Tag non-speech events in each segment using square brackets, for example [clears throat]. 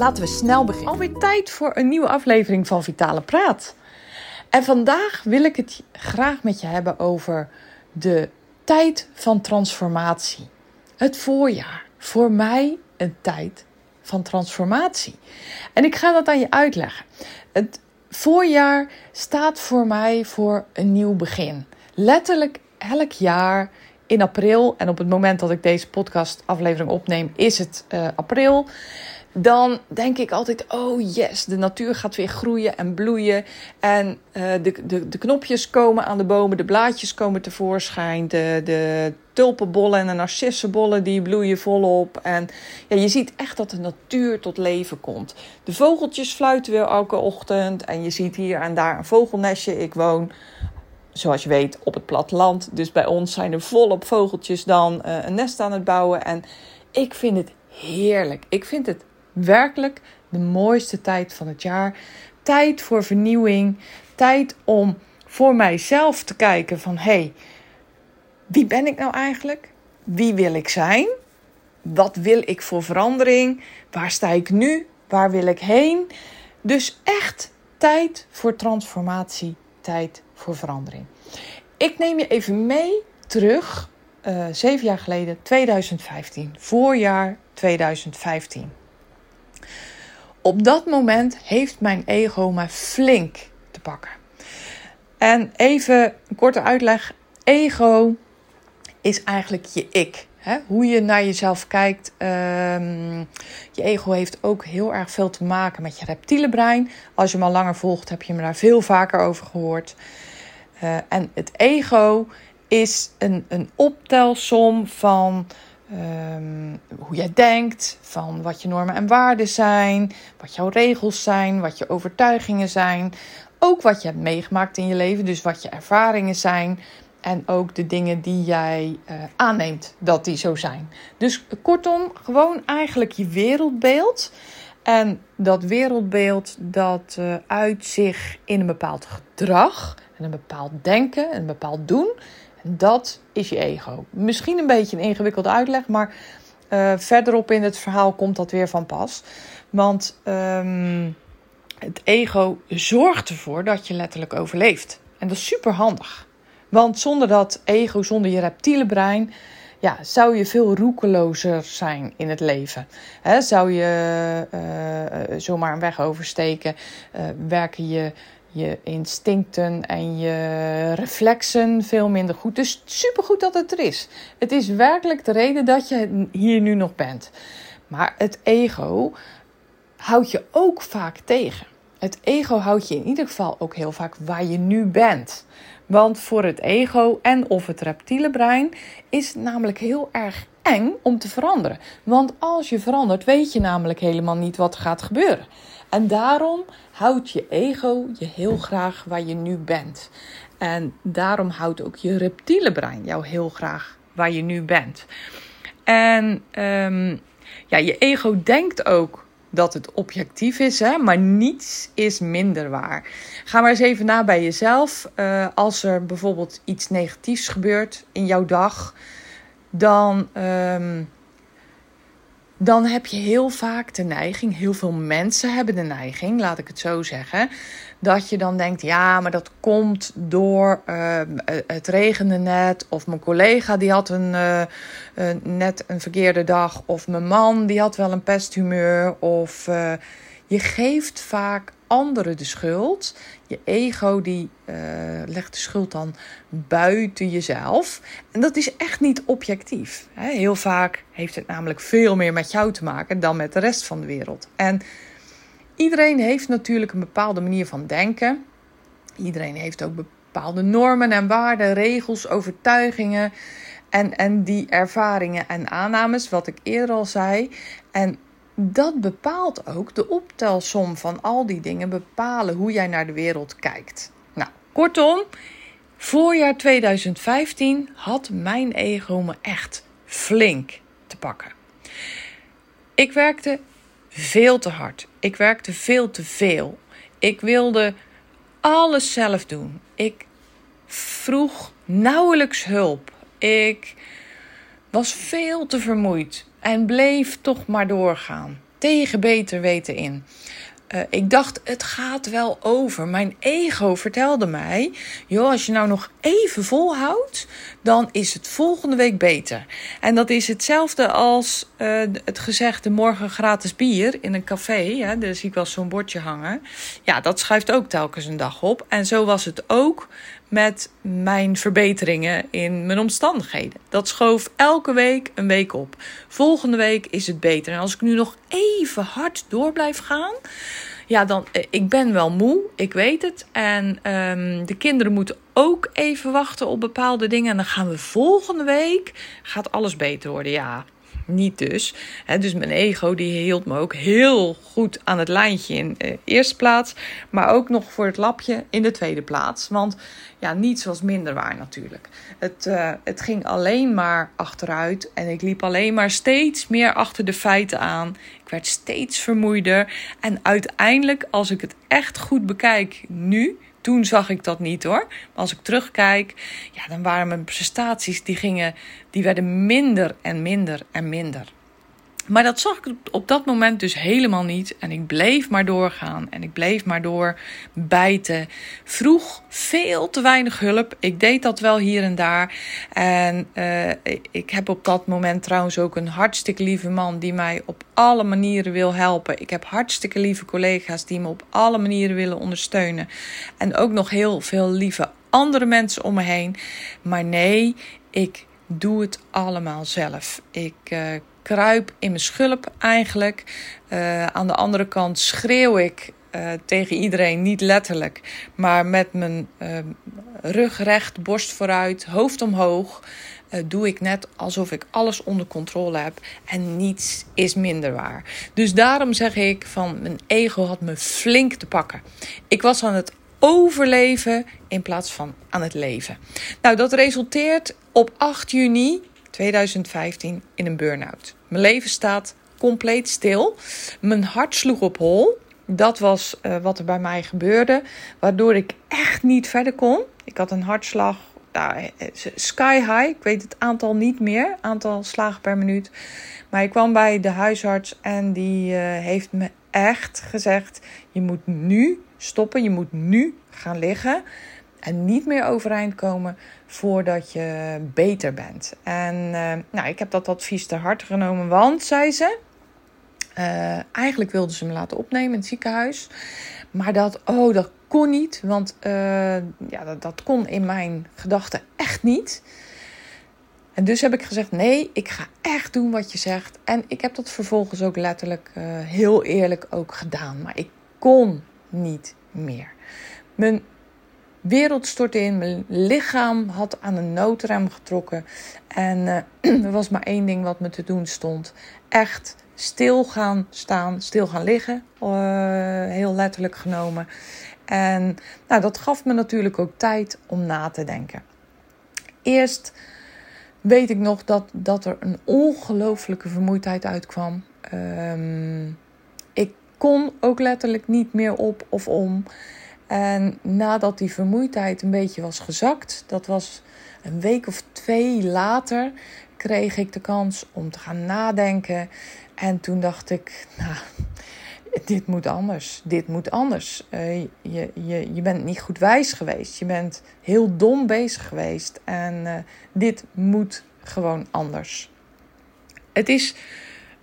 Laten we snel beginnen. Alweer tijd voor een nieuwe aflevering van Vitale Praat. En vandaag wil ik het graag met je hebben over de tijd van transformatie. Het voorjaar. Voor mij een tijd van transformatie. En ik ga dat aan je uitleggen. Het voorjaar staat voor mij voor een nieuw begin. Letterlijk elk jaar in april, en op het moment dat ik deze podcast aflevering opneem, is het uh, april dan denk ik altijd: oh yes, de natuur gaat weer groeien en bloeien. En uh, de, de, de knopjes komen aan de bomen, de blaadjes komen tevoorschijn. De, de tulpenbollen en de narcissenbollen die bloeien volop. En ja, je ziet echt dat de natuur tot leven komt. De vogeltjes fluiten weer elke ochtend. En je ziet hier en daar een vogelnestje. Ik woon zoals je weet, op het platteland. Dus bij ons zijn er volop vogeltjes dan uh, een nest aan het bouwen. En ik vind het heerlijk. Ik vind het werkelijk de mooiste tijd van het jaar. Tijd voor vernieuwing. Tijd om voor mijzelf te kijken van hé, hey, wie ben ik nou eigenlijk? Wie wil ik zijn? Wat wil ik voor verandering? Waar sta ik nu? Waar wil ik heen? Dus echt tijd voor transformatie, tijd voor verandering. Ik neem je even mee terug, uh, zeven jaar geleden, 2015, voorjaar 2015. Op dat moment heeft mijn ego me flink te pakken. En even een korte uitleg. Ego is eigenlijk je ik. Hè? Hoe je naar jezelf kijkt. Um, je ego heeft ook heel erg veel te maken met je reptiele brein. Als je me al langer volgt, heb je me daar veel vaker over gehoord. Uh, en het ego is een, een optelsom van Um, hoe jij denkt, van wat je normen en waarden zijn, wat jouw regels zijn, wat je overtuigingen zijn. Ook wat je hebt meegemaakt in je leven, dus wat je ervaringen zijn. En ook de dingen die jij uh, aanneemt dat die zo zijn. Dus kortom, gewoon eigenlijk je wereldbeeld. En dat wereldbeeld dat uh, uit zich in een bepaald gedrag en een bepaald denken en een bepaald doen. Dat is je ego. Misschien een beetje een ingewikkelde uitleg, maar uh, verderop in het verhaal komt dat weer van pas. Want um, het ego zorgt ervoor dat je letterlijk overleeft. En dat is super handig. Want zonder dat ego, zonder je reptiele brein, ja, zou je veel roekelozer zijn in het leven. Zou je uh, zomaar een weg oversteken, werken je je instincten en je reflexen veel minder goed. Dus supergoed dat het er is. Het is werkelijk de reden dat je hier nu nog bent. Maar het ego houdt je ook vaak tegen. Het ego houdt je in ieder geval ook heel vaak waar je nu bent. Want voor het ego en of het reptiele brein is het namelijk heel erg eng om te veranderen. Want als je verandert, weet je namelijk helemaal niet wat gaat gebeuren. En daarom houdt je ego je heel graag waar je nu bent. En daarom houdt ook je reptiele brein jou heel graag waar je nu bent. En um, ja, je ego denkt ook dat het objectief is, hè? maar niets is minder waar. Ga maar eens even na bij jezelf. Uh, als er bijvoorbeeld iets negatiefs gebeurt in jouw dag, dan. Um, dan heb je heel vaak de neiging, heel veel mensen hebben de neiging, laat ik het zo zeggen, dat je dan denkt, ja, maar dat komt door uh, het regende net, of mijn collega die had een, uh, uh, net een verkeerde dag, of mijn man die had wel een pesthumeur, of je geeft vaak anderen de schuld. Je ego die uh, legt de schuld dan buiten jezelf. En dat is echt niet objectief. Heel vaak heeft het namelijk veel meer met jou te maken dan met de rest van de wereld. En iedereen heeft natuurlijk een bepaalde manier van denken. Iedereen heeft ook bepaalde normen en waarden, regels, overtuigingen. En, en die ervaringen en aannames, wat ik eerder al zei. En dat bepaalt ook de optelsom van al die dingen, bepalen hoe jij naar de wereld kijkt. Nou, kortom, voorjaar 2015 had mijn ego me echt flink te pakken. Ik werkte veel te hard. Ik werkte veel te veel. Ik wilde alles zelf doen. Ik vroeg nauwelijks hulp. Ik was veel te vermoeid en bleef toch maar doorgaan. Tegen beter weten in. Uh, ik dacht, het gaat wel over. Mijn ego vertelde mij: joh, als je nou nog even volhoudt, dan is het volgende week beter. En dat is hetzelfde als uh, het gezegde morgen gratis bier in een café. Hè, daar zie ik wel zo'n bordje hangen. Ja, dat schuift ook telkens een dag op. En zo was het ook met mijn verbeteringen in mijn omstandigheden. Dat schoof elke week een week op. Volgende week is het beter. En als ik nu nog even hard door blijf gaan, ja, dan eh, ik ben wel moe, ik weet het. En um, de kinderen moeten ook even wachten op bepaalde dingen. En dan gaan we volgende week gaat alles beter worden. Ja, niet dus. dus mijn ego die hield me ook heel goed aan het lijntje in de eerste plaats. Maar ook nog voor het lapje in de tweede plaats. Want ja, niets was minder waar natuurlijk. Het, uh, het ging alleen maar achteruit. En ik liep alleen maar steeds meer achter de feiten aan. Ik werd steeds vermoeider. En uiteindelijk, als ik het echt goed bekijk nu toen zag ik dat niet hoor. Maar als ik terugkijk, ja, dan waren mijn prestaties die gingen, die werden minder en minder en minder. Maar dat zag ik op dat moment dus helemaal niet. En ik bleef maar doorgaan. En ik bleef maar door bijten. Vroeg veel te weinig hulp. Ik deed dat wel hier en daar. En uh, ik heb op dat moment trouwens ook een hartstikke lieve man die mij op alle manieren wil helpen. Ik heb hartstikke lieve collega's die me op alle manieren willen ondersteunen. En ook nog heel veel lieve andere mensen om me heen. Maar nee, ik doe het allemaal zelf. Ik uh, kruip in mijn schulp eigenlijk. Uh, aan de andere kant schreeuw ik uh, tegen iedereen, niet letterlijk, maar met mijn uh, rug recht, borst vooruit, hoofd omhoog. doe ik net alsof ik alles onder controle heb en niets is minder waar. Dus daarom zeg ik van mijn ego had me flink te pakken. Ik was aan het overleven in plaats van aan het leven. Nou, dat resulteert op 8 juni 2015 in een burn-out. Mijn leven staat compleet stil. Mijn hart sloeg op hol. Dat was uh, wat er bij mij gebeurde, waardoor ik echt niet verder kon. Ik had een hartslag nou, sky high. Ik weet het aantal niet meer, aantal slagen per minuut. Maar ik kwam bij de huisarts en die heeft me echt gezegd: je moet nu stoppen, je moet nu gaan liggen en niet meer overeind komen voordat je beter bent. En uh, nou, ik heb dat advies te harte genomen, want, zei ze, uh, eigenlijk wilden ze me laten opnemen in het ziekenhuis. Maar dat, oh, dat kon niet, want uh, ja, dat, dat kon in mijn gedachten echt niet. En dus heb ik gezegd: nee, ik ga echt doen wat je zegt. En ik heb dat vervolgens ook letterlijk heel eerlijk ook gedaan. Maar ik kon niet meer. Mijn wereld stortte in. Mijn lichaam had aan een noodrem getrokken. En uh, [clears throat] er was maar één ding wat me te doen stond. Echt stil gaan staan, stil gaan liggen. Uh, heel letterlijk genomen. En nou, dat gaf me natuurlijk ook tijd om na te denken. Eerst weet ik nog dat, dat er een ongelooflijke vermoeidheid uitkwam. Um, ik kon ook letterlijk niet meer op of om. En nadat die vermoeidheid een beetje was gezakt, dat was een week of twee later, kreeg ik de kans om te gaan nadenken. En toen dacht ik, nou, dit moet anders. Dit moet anders. Uh, je, je, je bent niet goed wijs geweest. Je bent heel dom bezig geweest. En uh, dit moet gewoon anders. Het is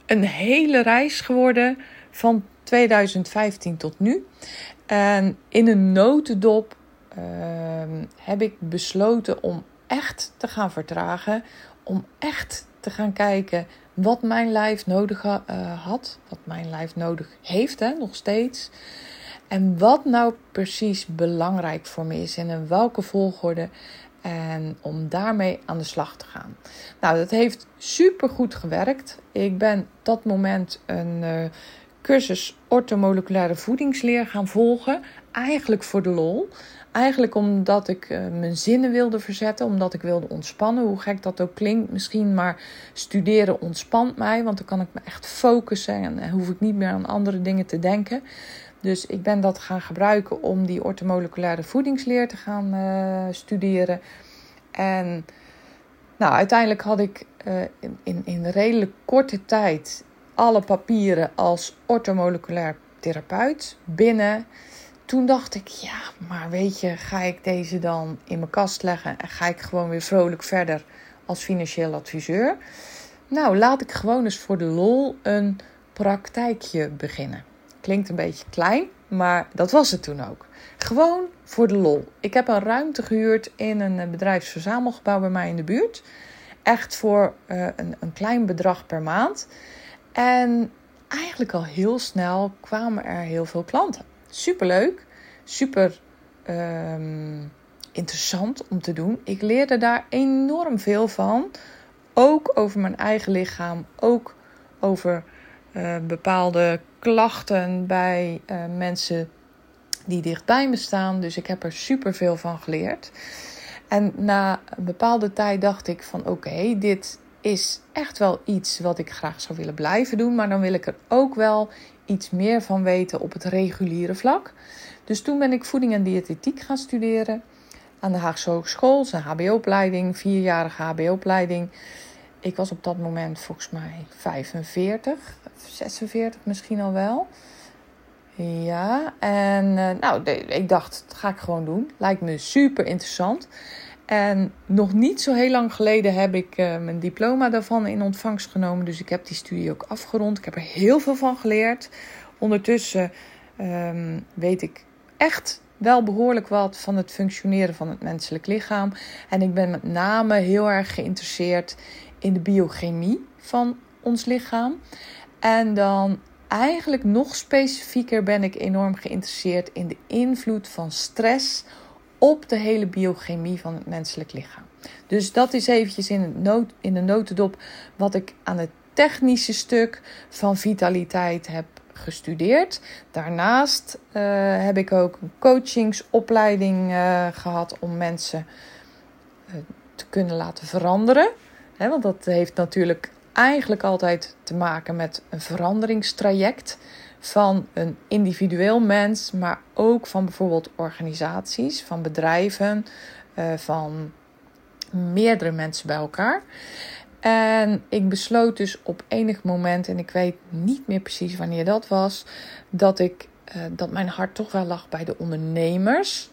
een hele reis geworden van 2015 tot nu. En in een notendop uh, heb ik besloten om echt te gaan vertragen. Om echt te gaan kijken wat mijn lijf nodig uh, had. Wat mijn lijf nodig heeft, hè, nog steeds. En wat nou precies belangrijk voor me is en in welke volgorde. En om daarmee aan de slag te gaan. Nou, dat heeft super goed gewerkt. Ik ben dat moment een uh, cursus ortomoleculaire voedingsleer gaan volgen. Eigenlijk voor de lol. Eigenlijk omdat ik uh, mijn zinnen wilde verzetten, omdat ik wilde ontspannen. Hoe gek dat ook klinkt misschien, maar studeren ontspant mij. Want dan kan ik me echt focussen en hoef ik niet meer aan andere dingen te denken. Dus ik ben dat gaan gebruiken om die ortomoleculaire voedingsleer te gaan uh, studeren. En nou, uiteindelijk had ik in, in redelijk korte tijd alle papieren als ortomoleculair therapeut binnen. Toen dacht ik, ja, maar weet je, ga ik deze dan in mijn kast leggen en ga ik gewoon weer vrolijk verder als financieel adviseur? Nou, laat ik gewoon eens voor de lol een praktijkje beginnen. Klinkt een beetje klein, maar dat was het toen ook. Gewoon voor de lol. Ik heb een ruimte gehuurd in een bedrijfsverzamelgebouw bij mij in de buurt. Echt voor uh, een, een klein bedrag per maand. En eigenlijk al heel snel kwamen er heel veel klanten. Superleuk, super um, interessant om te doen. Ik leerde daar enorm veel van. Ook over mijn eigen lichaam, ook over uh, bepaalde klachten bij uh, mensen die dichtbij me staan. Dus ik heb er super veel van geleerd. En na een bepaalde tijd dacht ik van oké, dit is echt wel iets wat ik graag zou willen blijven doen. Maar dan wil ik er ook wel iets meer van weten op het reguliere vlak. Dus toen ben ik voeding en diëtetiek gaan studeren aan de Haagse Hogeschool. Zijn HBO-opleiding, vierjarige HBO-opleiding. Ik was op dat moment volgens mij 45, 46 misschien al wel. Ja, en uh, nou, ik dacht, dat ga ik gewoon doen. Lijkt me super interessant. En nog niet zo heel lang geleden heb ik uh, mijn diploma daarvan in ontvangst genomen. Dus ik heb die studie ook afgerond. Ik heb er heel veel van geleerd. Ondertussen um, weet ik echt wel behoorlijk wat van het functioneren van het menselijk lichaam. En ik ben met name heel erg geïnteresseerd in de biochemie van ons lichaam. En dan eigenlijk nog specifieker ben ik enorm geïnteresseerd in de invloed van stress op de hele biochemie van het menselijk lichaam. Dus dat is eventjes in, in de notendop wat ik aan het technische stuk van vitaliteit heb gestudeerd. Daarnaast uh, heb ik ook een coachingsopleiding uh, gehad om mensen uh, te kunnen laten veranderen. Want dat heeft natuurlijk eigenlijk altijd te maken met een veranderingstraject van een individueel mens, maar ook van bijvoorbeeld organisaties, van bedrijven, uh, van meerdere mensen bij elkaar. En ik besloot dus op enig moment, en ik weet niet meer precies wanneer dat was, dat ik uh, dat mijn hart toch wel lag bij de ondernemers.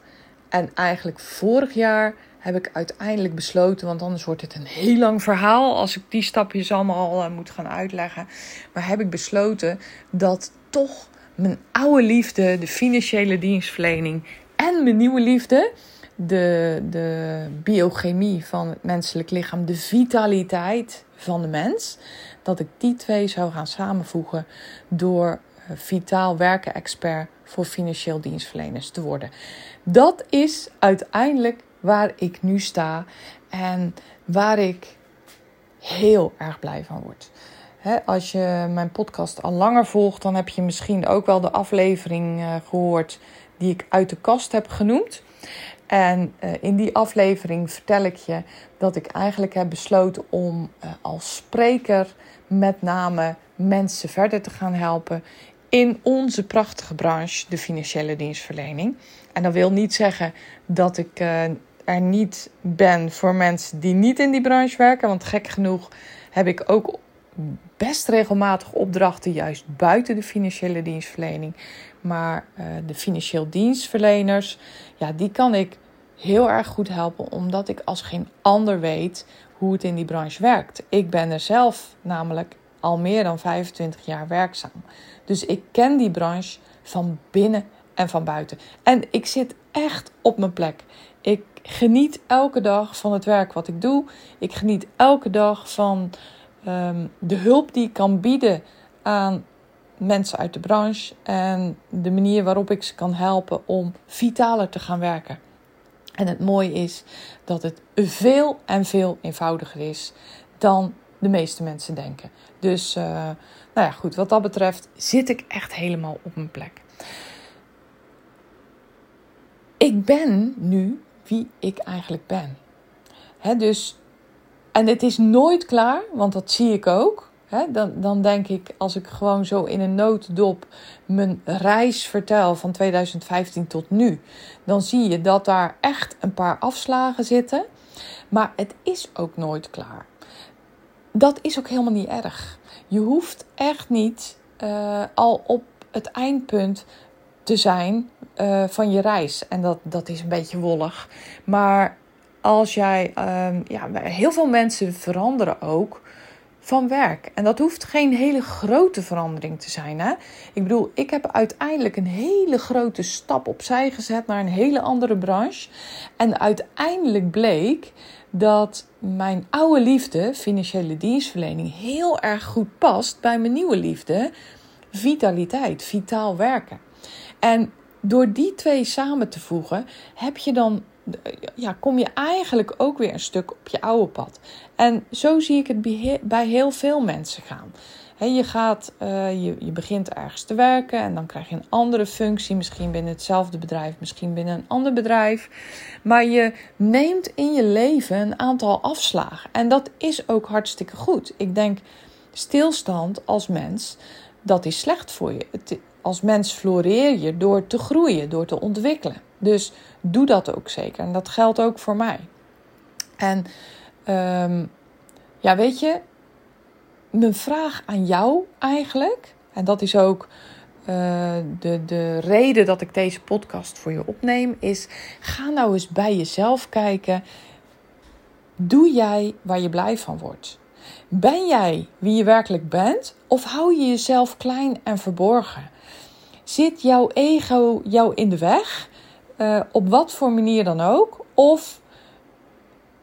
En eigenlijk vorig jaar heb ik uiteindelijk besloten, want anders wordt het een heel lang verhaal als ik die stapjes allemaal uh, moet gaan uitleggen. Maar heb ik besloten dat toch mijn oude liefde, de financiële dienstverlening en mijn nieuwe liefde, de, de biochemie van het menselijk lichaam, de vitaliteit van de mens, dat ik die twee zou gaan samenvoegen door uh, vitaal werken expert voor financieel dienstverleners te worden. Dat is uiteindelijk waar ik nu sta en waar ik heel erg blij van word. als je mijn podcast al langer volgt, dan heb je misschien ook wel de aflevering uh, gehoord die ik uit de kast heb genoemd. En uh, in die aflevering vertel ik je dat ik eigenlijk heb besloten om uh, als spreker met name mensen verder te gaan helpen in onze prachtige branche, de financiële dienstverlening. En dat wil niet zeggen dat ik er niet ben voor mensen die niet in die branche werken. Want gek genoeg heb ik ook best regelmatig opdrachten juist buiten de financiële dienstverlening. Maar uh, de financieel dienstverleners, ja, die kan ik heel erg goed helpen, omdat ik als geen ander weet hoe het in die branche werkt. Ik ben er zelf namelijk al meer dan 25 jaar werkzaam. Dus ik ken die branche van binnen en van buiten. En ik zit echt op mijn plek. Ik geniet elke dag van het werk wat ik doe. Ik geniet elke dag van um, de hulp die ik kan bieden aan mensen uit de branche. En de manier waarop ik ze kan helpen om vitaler te gaan werken. En het mooie is dat het veel en veel eenvoudiger is dan de meeste mensen denken. Dus, uh, nou ja, goed, wat dat betreft zit ik echt helemaal op mijn plek. Ik ben nu wie ik eigenlijk ben. Dus, en het is nooit klaar, want dat zie ik ook. Dan, dan denk ik, als ik gewoon zo in een notendop mijn reis vertel van 2015 tot nu, dan zie je dat daar echt een paar afslagen zitten. Maar het is ook nooit klaar. Dat is ook helemaal niet erg. Je hoeft echt niet uh, al op het eindpunt te zijn uh, van je reis. En dat, dat is een beetje wollig. Maar als jij, um, ja, heel veel mensen veranderen ook van werk. En dat hoeft geen hele grote verandering te zijn. Hè? Ik bedoel, ik heb uiteindelijk een hele grote stap opzij gezet naar een hele andere branche. En uiteindelijk bleek dat mijn oude liefde, financiële dienstverlening, heel erg goed past bij mijn nieuwe liefde, vitaliteit, vitaal werken. En door die twee samen te voegen, heb je dan, ja, kom je eigenlijk ook weer een stuk op je oude pad. En zo zie ik het bij heel veel mensen gaan. je, gaat, uh, je, je begint ergens te werken en dan krijg je een andere functie, misschien binnen hetzelfde bedrijf, misschien binnen een ander bedrijf. Maar je neemt in je leven een aantal afslagen. En dat is ook hartstikke goed. Ik denk, stilstand als mens, dat is slecht voor je. Het, als mens floreer je door te groeien, door te ontwikkelen. Dus doe dat ook zeker. En dat geldt ook voor mij. En um, ja, weet je, mijn vraag aan jou eigenlijk, en dat is ook uh, de, de reden dat ik deze podcast voor je opneem, is: ga nou eens bij jezelf kijken. Doe jij waar je blij van wordt? Ben jij wie je werkelijk bent? Of hou je jezelf klein en verborgen? Zit jouw ego jou in de weg? Uh, op wat voor manier dan ook? Of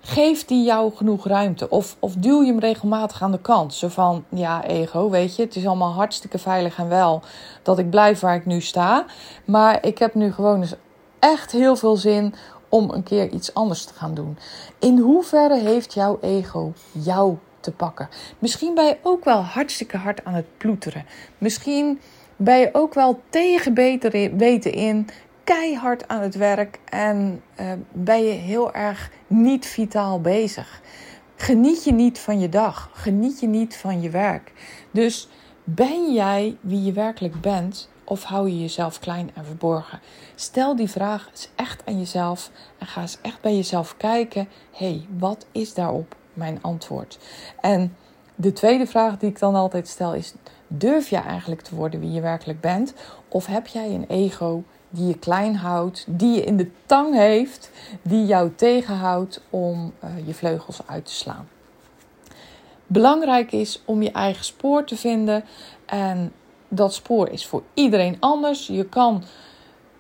geeft die jou genoeg ruimte? Of, of duw je hem regelmatig aan de kant? Zo van, ja, ego, weet je, het is allemaal hartstikke veilig en wel dat ik blijf waar ik nu sta. Maar ik heb nu gewoon eens echt heel veel zin om een keer iets anders te gaan doen. In hoeverre heeft jouw ego jou te pakken? Misschien ben je ook wel hartstikke hard aan het ploeteren. Misschien ben je ook wel tegen beter weten in keihard aan het werk en uh, ben je heel erg niet vitaal bezig. Geniet je niet van je dag, geniet je niet van je werk. Dus ben jij wie je werkelijk bent of hou je jezelf klein en verborgen? Stel die vraag eens echt aan jezelf en ga eens echt bij jezelf kijken. hey, wat is daarop mijn antwoord? En de tweede vraag die ik dan altijd stel is: durf je eigenlijk te worden wie je werkelijk bent? Of heb jij een ego die je klein houdt, die je in de tang heeft, die jou tegenhoudt om uh, je vleugels uit te slaan? Belangrijk is om je eigen spoor te vinden en dat spoor is voor iedereen anders. Je kan,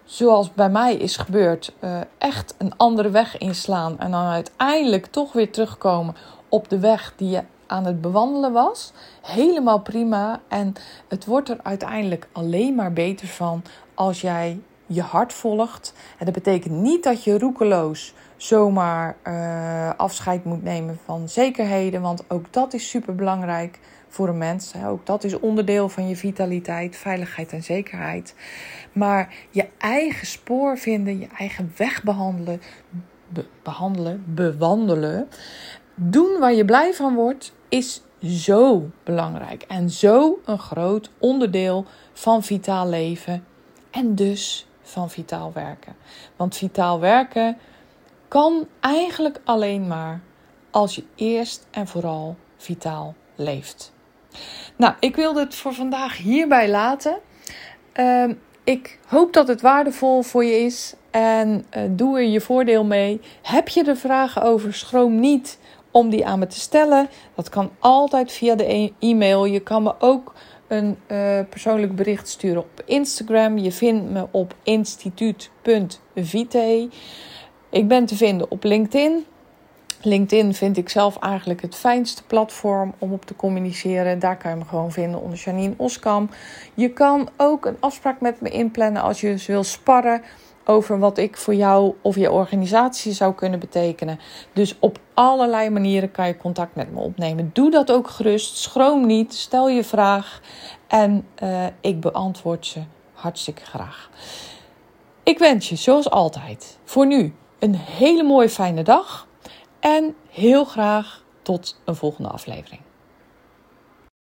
zoals bij mij is gebeurd, uh, echt een andere weg inslaan en dan uiteindelijk toch weer terugkomen op de weg die je aan het bewandelen was. Helemaal prima. En het wordt er uiteindelijk alleen maar beter van als jij je hart volgt. En dat betekent niet dat je roekeloos zomaar uh, afscheid moet nemen van zekerheden. Want ook dat is super belangrijk voor een mens. Ook dat is onderdeel van je vitaliteit, veiligheid en zekerheid. Maar je eigen spoor vinden, je eigen weg behandelen, behandelen bewandelen. Doen waar je blij van wordt is zo belangrijk en zo een groot onderdeel van vitaal leven en dus van vitaal werken. Want vitaal werken kan eigenlijk alleen maar als je eerst en vooral vitaal leeft. Nou, ik wilde het voor vandaag hierbij laten. Uh, ik hoop dat het waardevol voor je is en uh, doe er je voordeel mee. Heb je er vragen over? Schroom niet om die aan me te stellen. Dat kan altijd via de e- e-mail. Je kan me ook een uh, persoonlijk bericht sturen op Instagram. Je vindt me op instituut.vite. Ik ben te vinden op LinkedIn. LinkedIn vind ik zelf eigenlijk het fijnste platform om op te communiceren. Daar kan je me gewoon vinden onder Janine Oskam. Je kan ook een afspraak met me inplannen als je wil sparren over wat ik voor jou of je organisatie zou kunnen betekenen. Dus op allerlei manieren kan je contact met me opnemen. Doe dat ook gerust. Schroom niet. Stel je vraag. En uh, ik beantwoord ze hartstikke graag. Ik wens je, zoals altijd, voor nu een hele mooie fijne dag. En heel graag tot een volgende aflevering.